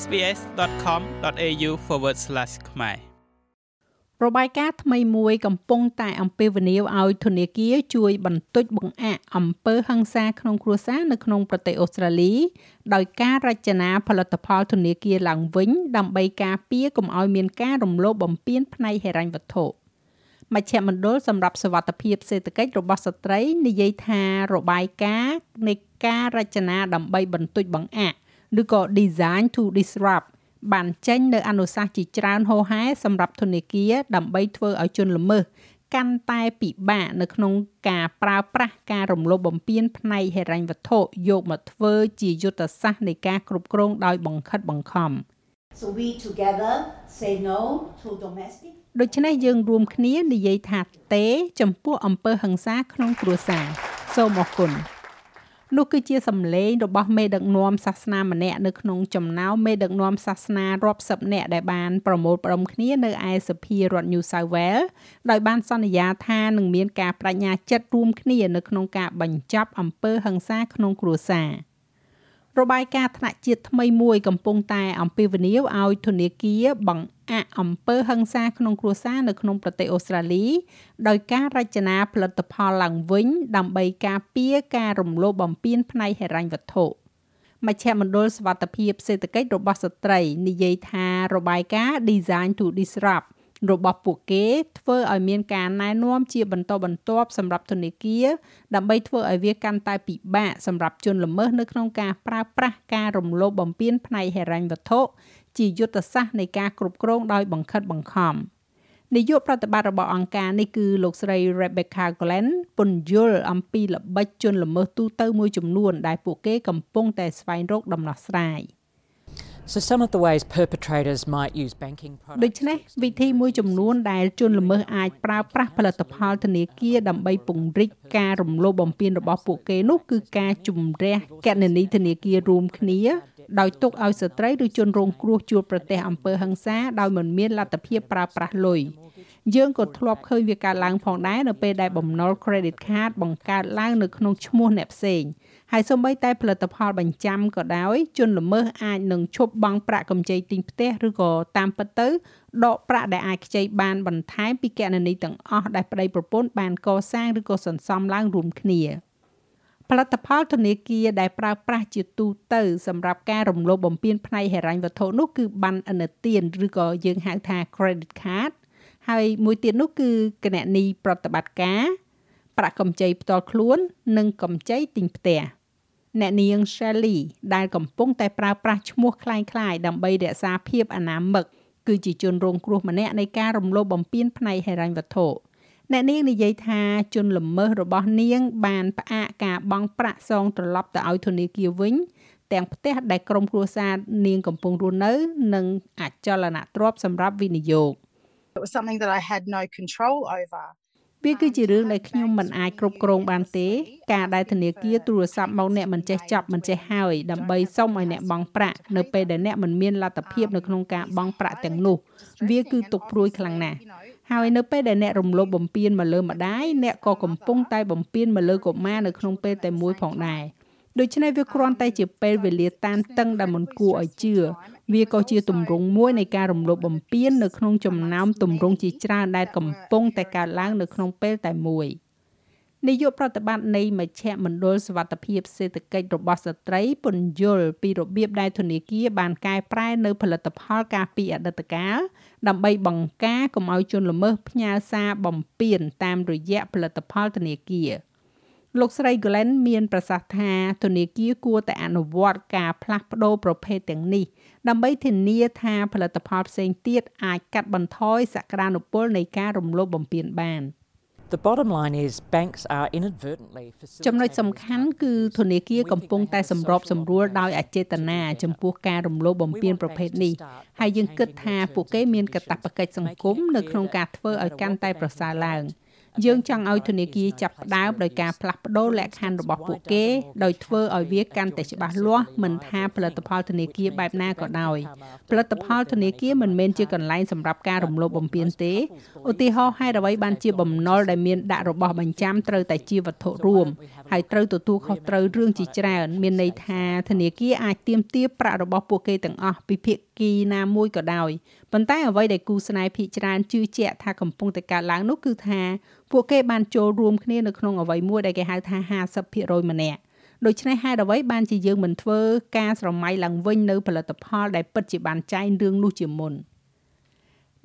sbs.com.au/ ខ្មែររបាយការណ៍ថ្មីមួយកំពុងតែអំពាវនាវឲ្យធនាគារជួយបន្ទប់បង្អាក់អំពើហិង្សាក្នុងគ្រួសារនៅក្នុងប្រទេសអូស្ត្រាលី ដោយការរចនាផលិតផលធនាគារឡើងវិញ ដើម្បីការពារកុំឲ្យមានការរំលោភបំពានផ្នែកហិរញ្ញវត្ថុមជ្ឈមណ្ឌលសម្រាប់សវត្ថភាពសេដ្ឋកិច្ចរបស់ស្ត្រីនិយាយថារបាយការណ៍នៃការរចនាដើម្បីបន្ទប់បង្អាក់ ឬក៏ design to disrupt បានចេញនៅអនុសាសន៍ជាច្រើនហោហែសម្រាប់ធនាគារដើម្បីធ្វើឲ្យជនល្មើសកាន់តែពិបាកនៅក្នុងការប្រើប្រាស់ការរំលោភបំពានផ្នែកហិរញ្ញវត្ថុយកមកធ្វើជាយុទ្ធសាស្ត្រនៃការគ្រប់គ្រងដោយបង្ខិតបង្ខំ So we together say no to domestic ដូច្នេះយើងរួមគ្នានិយាយថាទេ ចំពោះអំពើហិង្សាក្នុងគ្រួសារសូមអរគុណ នោះគឺជាសម្លេងរបស់មេដឹកនាំសាសនាម្នាក់នៅក្នុងចំណោមមេដឹកនាំសាសនារាប់សិបនាក់ដែលបានប្រមូលផ្ដុំគ្នានៅឯសភារដ្ឋ New South Wales ដោយបានសន្យាថានឹងមានការបដិញ្ញាចិត្តរួមគ្នានៅក្នុងការបញ្ចប់អំពើហិង្សាក្នុងគ្រួសារ។របាយការណ៍ថ្នាក់ជាតិថ្មីមួយកំពុងតែអំពាវនាវឲ្យធនាគារបង្អាក់អំពើហិង្សាក្នុងគ្រួសារនៅក្នុងប្រទេសអូស្ត្រាលី ដោយការរចនាផលិតផលឡើងវិញ ដើម្បីការពារការរំលោភបំពានផ្នែកហិរញ្ញវត្ថុមជ្ឈមណ្ឌលសវត្ថភាពសេដ្ឋកិច្ចរបស់ស្ត្រីនិយាយថារបាយការណ៍ Design to Disrupt របស់ពួកគេធ្វើឲ្យមានការណែនាំជាបន្តបន្ទាប់សម្រាប់ធនាគារដើម្បីធ្វើឲ្យវាកាន់តែពិបាកសម្រាប់ជនល្មើសនៅក្នុងការប្រើប្រាស់ការរំលោភបំពានផ្នែកហិរញ្ញវត្ថុ ជាយុទ្ធសាស្ត្រនៃការគ្រប់គ្រងដោយបង្ខិតបង្ខំនាយកប្រតិបត្តិរបស់អង្គការនេះគឺលោកស្រី Rebecca Glenn ពន្យល់អំពីល្បិចជនល្មើសទូទៅមួយចំនួនដែលពួកគេកំពុងតែស្វែងរកដំណោះស្រាយ។ So some of the ways perpetrators might use banking products ដូច្នេះវិធីមួយចំនួនដែលជនល្មើសអាចប្រើប្រាស់ផលិតផលធនាគារដើម្បីពង្រីកការរំលោភបំពានរបស់ពួកគេនោះគឺការជំរះគណនីធនាគាររួមគ្នា ដោយទុកឲ្យស្ត្រីឬជនរងគ្រោះជួបប្រទះអំពើហិង្សាដោយមិនមានលទ្ធភាពប្រើប្រាស់លុយយើងក៏ធ្លាប់ឃើញវាកើតឡើងផងដែរនៅពេលដែលបំណុល credit card បង្កើតឡើងនៅក្នុងឈ្មោះអ្នកផ្សេងហើយសូម្បីតែផលិតផលបញ្ចាំក៏ដោយជនល្មើសអាចនឹងឈប់បង់ប្រាក់កម្ចីទិញផ្ទះឬក៏តាមពិតទៅដកប្រាក់ដែលអាចខ្ចីបានបន្ថែមពីគណនីទាំងអស់ដែលប្តីប្រពន្ធបានកសាងឬក៏សន្សំឡើងរួមគ្នា ផលិតផលធនាគារដែលប្រើប្រាស់ជាទូទៅសម្រាប់ការរំលោភបំពានផ្នែកហិរញ្ញវត្ថុនោះគឺប័ណ្ណឥណទានឬក៏យើងហៅថា credit card ហើយមួយទៀតនោះគឺគណនីប្រតិបត្តិការប្រាក់កម្ចីផ្ទាល់ខ្លួន និងកម្ចីទិញផ្ទះអ្នកនាង Shelly ដែលកំពុងតែប្រើប្រាស់ឈ្មោះคล้ายៗដើម្បីរក្សាភាពអនាមិកគឺជាជនរងគ្រោះម្នាក់នៃការរំលោភបំពានផ្នែកហិរញ្ញវត្ថុ អ្នកនាងនិយាយថាជនល្មើសរបស់នាង បានផ្អាកការបង់ប្រាក់សងត្រឡប់ទៅឲ្យធនាគារវិញ ទាំងផ្ទះដែលក្រុមគ្រួសារនាងកំពុងរស់នៅ និងអចលនទ្រព្យសម្រាប់វិនិយោគ It was something that I had no control over. វាគឺជារឿងដែលខ្ញុំមិនអាចគ្រប់គ្រងបានទេ ការដែលធនាគារទូរស័ព្ទមកអ្នកមិនចេះចាប់មិនចេះហើយដើម្បីសុំឲ្យអ្នកបង់ប្រាក់នៅពេលដែលអ្នកមិនមានលទ្ធភាពនៅក្នុងការបង់ប្រាក់ទាំងនោះ វាគឺទុកព្រួយខ្លាំងណាស់ ហើយនៅពេលដែលអ្នករំលោភបំពានមកលើម្ដាយអ្នកក៏កំពុងតែបំពានមកលើកុមារនៅក្នុងពេលតែមួយផងដែរដូច្នេះវាគ្រាន់តែជាពេលវេលាតានតឹងដែលមិនគួរឲ្យជឿវាក៏ជាទម្រង់មួយនៃការរំលោភបំពាននៅក្នុងចំណោមទម្រង់ជាច្រើនដែលកំពុងតែកើតឡើងនៅក្នុងពេលតែមួយ នាយកប្រតិបត្តិនៃមជ្ឈមណ្ឌលសវត្ថភាពសេដ្ឋកិច្ចរបស់ស្ត្រីពន្យល់ពីរបៀបដែលធនាគារបានកែប្រែនៅផលិតផលការពីអតីតកាលដើម្បីបង្ការកុំឲ្យជនល្មើសផ្ញើសារបំពានតាមរយៈផលិតផលធនាគារលោកស្រី Glenn មានប្រសាសន៍ថាធនាគារគួរតែអនុវត្តការផ្លាស់ប្ដូរប្រភេទទាំងនេះដើម្បីធានាថាផលិតផលផ្សេងទៀតអាចកាត់បន្ថយសក្តានុពលនៃការរំលោភបំពានបាន The bottom line is banks are inadvertently ចំណុចសំខាន់គឺធនាគារកំពុងតែសម្របសម្រួលដោយអចេតនាចំពោះការរំលោភបំពានប្រភេទនេះហើយយើងគិតថាពួកគេមានកាតព្វកិច្ចសង្គមនៅក្នុងការធ្វើឲ្យកាន់តែប្រសើរឡើង យើងចង់ឲ្យធនាគារចាប់ផ្ដើមដោយការផ្លាស់ប្ដូរលក្ខខណ្ឌរបស់ពួកគេដោយធ្វើឲ្យវាកាន់តែច្បាស់លាស់មិនថាផលិតផលធនាគារបែបណាក៏ដោយផលិតផលធនាគារមិនមែនជាកន្លែងសម្រាប់ការរំលោភបំពានទេឧទាហរណ៍ហេតុអ្វីបានជាបំណុលដែលមានដាក់របស់បញ្ចាំត្រូវតែជាវត្ថុរួមហើយត្រូវទទួលខុសត្រូវរឿងជាច្រើនមានន័យថាធនាគារអាចទាមទារប្រាក់របស់ពួកគេទាំងអស់ពីភាគីណាមួយក៏ដោយ ប៉ុន្តែអ្វីដែលគូស្នេហ៍ភាគច្រើនជឿជាក់ថាកំពុងតែកើតឡើងនោះគឺថាពួកគេបានចូលរួមគ្នានៅក្នុងអ្វីមួយដែលគេហៅថា50%ម្នាក់ដូច្នេះហេតុអ្វីបានជាយើងមិនធ្វើការស្រមៃឡើងវិញនៅផលិតផលដែលពិតជាបានចែងរឿងនោះជាមុន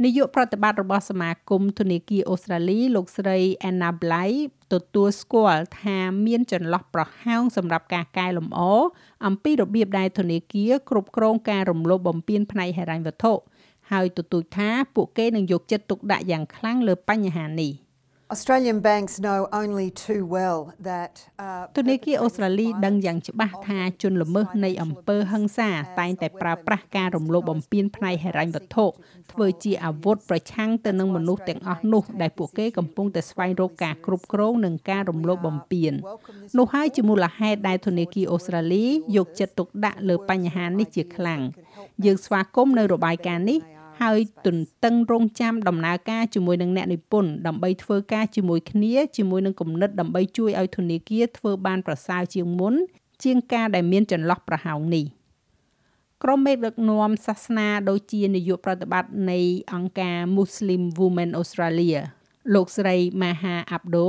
នាយកប្រតិបត្តិរបស់សមាគមធនាគារអូស្ត្រាលីលោកស្រី Anna Bly ទទួលស្គាល់ថាមានចន្លោះប្រហោងសម្រាប់ការកែលម្អអំពីរបៀបដែលធនាគារគ្រប់គ្រងការរំលោភបំពានផ្នែកហិរញ្ញវត្ថុ ហើយទទូចថាពួកគេនឹងយកចិត្តទុកដាក់យ៉ាងខ្លាំងលើបញ្ហានេះ។ Australian banks know only too well that ធនាគារអូស្ត្រាលីដឹងយ៉ាងច្បាស់ថាជនល្មើសនៃអំពើហិង្សាតែងតែប្រើប្រាស់ការរំលោភបំពានផ្នែកហិរញ្ញវត្ថុធ្វើជាអាវុធប្រឆាំងទៅនឹងមនុស្សទាំងអស់នោះដែលពួកគេកំពុងតែស្វែងរកការគ្រប់គ្រងនិងការរំលោភបំពាននោះហើយជាមូលហេតុដែលធនាគារអូស្ត្រាលីយកចិត្តទុកដាក់លើបញ្ហានេះជាខ្លាំងយើងស្វាគមន៍នៅរបាយការណ៍នេះ ហើយទន្ទឹងរង់ចាំដំណើរការជាមួយនឹងអ្នកនិពន្ធដើម្បីធ្វើការជាមួយគ្នាជាមួយនឹងគំនិតដើម្បីជួយឲ្យធនាគារធ្វើបានប្រសើរជាងមុន ជាងការដែលមានចន្លោះប្រហោងនេះក្រុមមេដឹកនាំសាសនាដូចជានាយកប្រតិបត្តិនៃអង្គការ Muslim Women Australia លោកស្រី Maha Abdo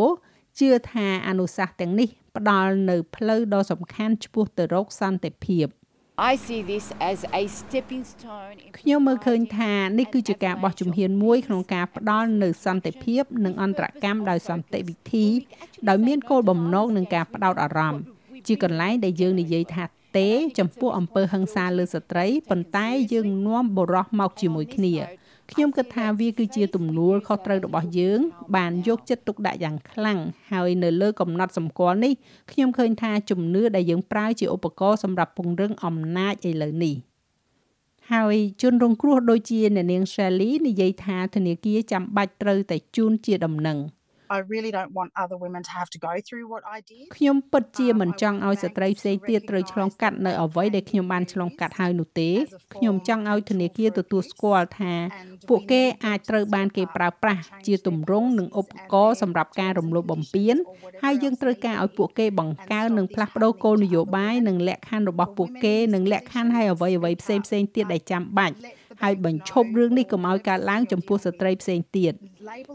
ជឿថាអនុសាសន៍ទាំងនេះផ្ដល់នៅផ្លូវដ៏សំខាន់ឆ្ពោះទៅរកសន្តិភាព I see this as a stepping stone ខ្ញុំមើលឃើញថានេះគឺជាការបោះជំហានមួយក្នុងការផ្ដល់នូវសន្តិភាពនិងអន្តរកម្មដោយសន្តិវិធីដោយមានគោលបំណងនឹងការផ្ដោតអារម្មណ៍ជាកន្លែងដែលយើងនិយាយថាទេ ចំពោះអំពើហិង្សាលើស្ត្រីប៉ុន្តែយើងនាំបុរសមកជាមួយគ្នា ខ្ញុំគិតថាវាគឺជាទំនួលខុសត្រូវរបស់យើង បានយកចិត្តទុកដាក់យ៉ាងខ្លាំងហើយនៅលើកំណត់សម្គាល់នេះខ្ញុំឃើញថាជំនឿដែលយើងប្រើជាឧបករណ៍សម្រាប់ពង្រឹងអំណាចឥឡូវនេះហើយជនរងគ្រោះដូចជាអ្នកនាង Shelley និយាយថាធនាគារចាំបាច់ត្រូវតែជូនជាដំណឹង។ I really don't want other women to have to go through what I did ខ្ញុំពិតជាមិនចង់ឲ្យស្ត្រីផ្សេងទៀតត្រូវឆ្លងកាត់នៅអ្វីដែលខ្ញុំបានឆ្លងកាត់ហើយនោះទេខ្ញុំចង់ឲ្យធនាគារទទួលស្គាល់ថា ពួកគេអាចត្រូវបានគេប្រើប្រាស់ជាទម្រង់និងឧបករណ៍សម្រាប់ការរំលោភបំពានហើយយើងត្រូវការឲ្យពួកគេបង្កើននិងផ្លាស់ប្ដូរគោលនយោបាយនិងលក្ខខណ្ឌរបស់ពួកគេនិងលក្ខខណ្ឌឲ្យអ្វីអ្វីផ្សេងផ្សេងទៀតដែលចាំបាច់ ហើយបញ្ឈប់រឿងនេះកុំឲ្យកើតឡើងចំពោះស្ត្រីផ្សេងទៀត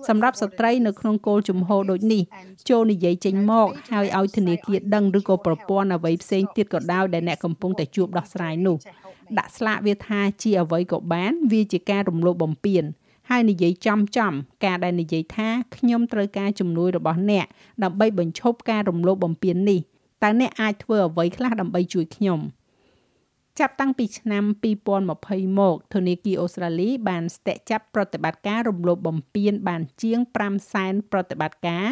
សម្រាប់ស្ត្រីនៅក្នុងគោលជំហរដូចនេះចូលនិយាយចេញមកហើយឲ្យធនាគារដឹងឬក៏ប្រព័ន្ធអ្វីផ្សេងទៀតក៏ដោយដែលអ្នកកំពុងតែជួបដោះស្រាយនោះដាក់ស្លាកវាថាជាអ្វីក៏បាន វាជាការរំលោភបំពានហើយនិយាយចំចំការដែលនិយាយថាខ្ញុំត្រូវការជំនួយរបស់អ្នកដើម្បីបញ្ឈប់ការរំលោភបំពាននេះតើអ្នកអាចធ្វើអ្វីខ្លះដើម្បីជួយខ្ញុំ។ ចាប់តាំងពីឆ្នាំ2020មកធនាគារអូស្ត្រាលីបានស្ទាក់ចាប់ប្រតិបត្តិការរំលោភបំពានបានជាង5សែនប្រតិបត្តិការ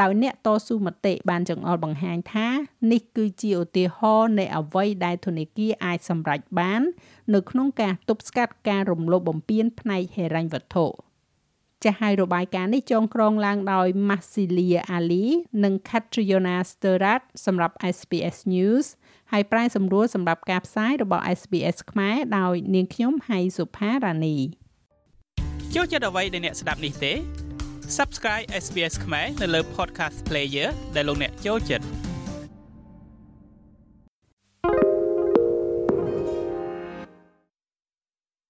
ដោយអ្នកតស៊ូមតិបានចង្អុលបង្ហាញថានេះគឺជាឧទាហរណ៍នៃអ្វីដែលធនាគារអាចសម្រេចបាន នៅក្នុងការទប់ស្កាត់ការរំលោភបំពានផ្នែកហិរញ្ញវត្ថុចាស់ហើយរបាយការណ៍នេះចងក្រងឡើងដោយ Massilia Ali និង Catriona Sturrat សម្រាប់ SBS News ហើយប្រែសម្រួលសម្រាប់ការផ្សាយរបស់ SBS ខ្មែរដោយនាងខ្ញុំហៃសុផារ៉ានីចូលចិត្តអ្វីដែលអ្នកស្ដាប់នេះទេ Subscribe SBS ខ្មែរនៅលើ Podcast Player ដែលលោកអ្នកចូលចិត្ត